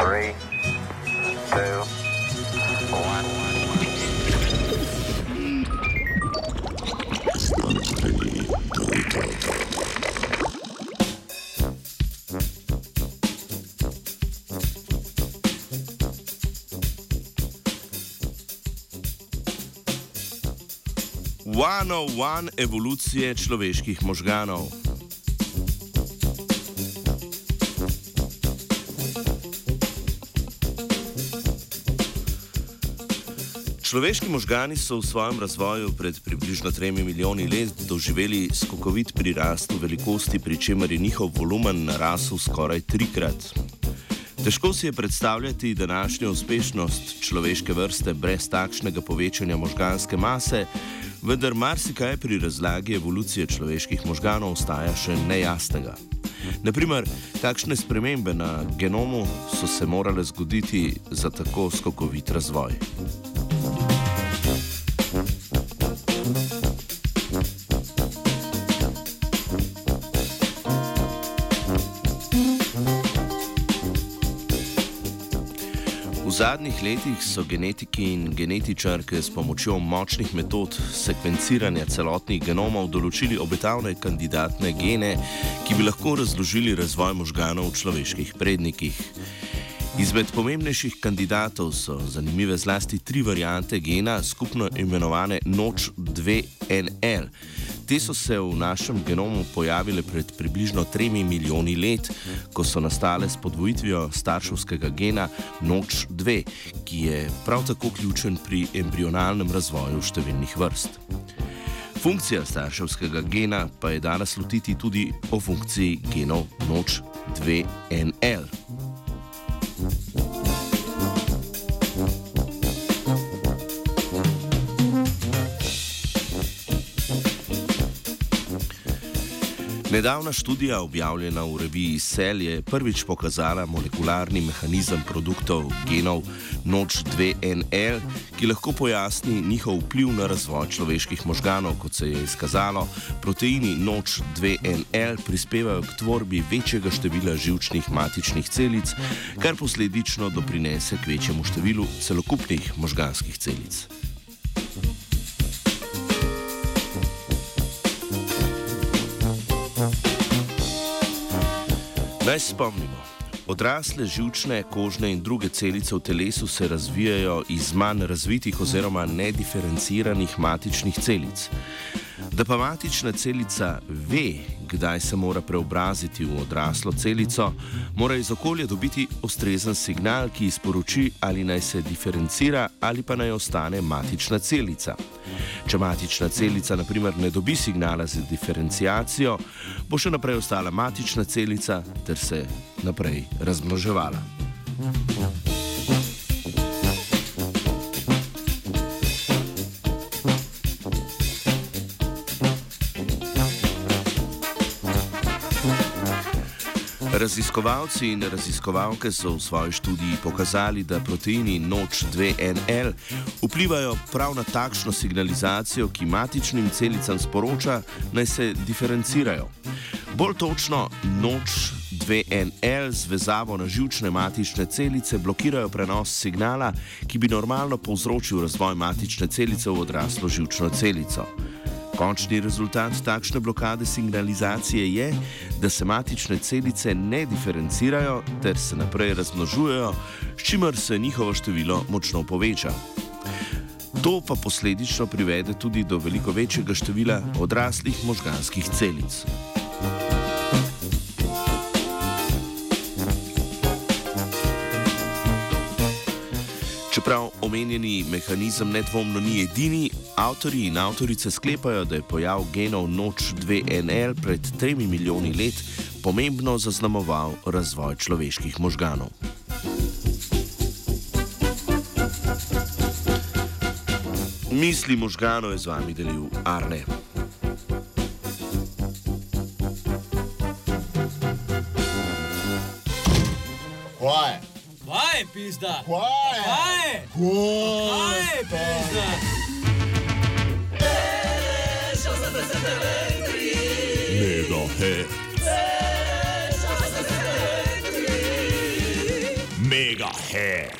Three, two, one. One on one evolucije človeških možganov. Človeški možgani so v svojem razvoju pred približno 3 milijoni let doživeli skokovit prirast v velikosti, pri čemer je njihov volumen narasel skoraj trikrat. Težko si je predstavljati današnjo uspešnost človeške vrste brez takšnega povečanja možganske mase, vendar marsikaj pri razlagi evolucije človeških možganov ostaja še nejasnega. Naprimer, kakšne spremembe na genomu so se morale zgoditi za tako skokovit razvoj. V zadnjih letih so genetiki in genetičarke s pomočjo močnih metod sekvenciranja celotnih genomov določili obetavne kandidatne gene, ki bi lahko razložili razvoj možganov v človeških prednikih. Izmed pomembnejših kandidatov so zanimive zlasti tri variante gena, skupno imenovane Noč 2NL. Te so se v našem genomu pojavile pred približno 3 milijoni let, ko so nastale s podvojitvijo starševskega gena NOČ2, ki je prav tako ključen pri embrionalnem razvoju številnih vrst. Funkcija starševskega gena pa je danes lotiti tudi o funkciji genov NOČ2NL. Nedavna študija, objavljena v reviji Cell, je prvič pokazala molekularni mehanizem produktov genov Noč 2NL, ki lahko pojasni njihov vpliv na razvoj človeških možganov. Kot se je izkazalo, proteini Noč 2NL prispevajo k tvorbi večjega števila živčnih matičnih celic, kar posledično doprinese k večjemu številu celokupnih možganskih celic. Naj spomnimo. Odrasle žilčne, kožne in druge celice v telesu se razvijajo iz manj razvitih oziroma nediferenciranih matičnih celic. Da pa matična celica ve, kdaj se mora preobraziti v odraslo celico, mora iz okolja dobiti ustrezen signal, ki sporoči, ali naj se diferencira ali pa naj ostane matična celica. Če matična celica, na primer, ne dobi signala za diferencijacijo, bo še naprej ostala matična celica ter se naprej razmnoževala. Raziskovalci in raziskovalke so v svoji študiji pokazali, da proteini Noč 2NL vplivajo prav na takšno signalizacijo, ki matičnim celicam sporoča, naj se diferencirajo. Bolj točno, Noč 2NL z vezavo na žilčne matične celice blokirajo prenos signala, ki bi normalno povzročil razvoj matične celice v odraslo žilčno celico. Končni rezultat takšne blokade signalizacije je, da se matične celice ne diferencirajo ter se naprej razmnožujejo, s čimer se njihovo število močno poveča. To pa posledično privede tudi do veliko večjega števila odraslih možganskih celic. Čeprav omenjeni mehanizem nedvomno ni edini, avtori in avtorice sklepajo, da je pojav genov Noč 2NL pred 3 milijoni let pomembno zaznamoval razvoj človeških možganov. Misli možganov je z vami delil Arne. Kaj? Kaj je pizda? Kaj? Kaj je? Kaj je pizda? Mega hit. Megahead.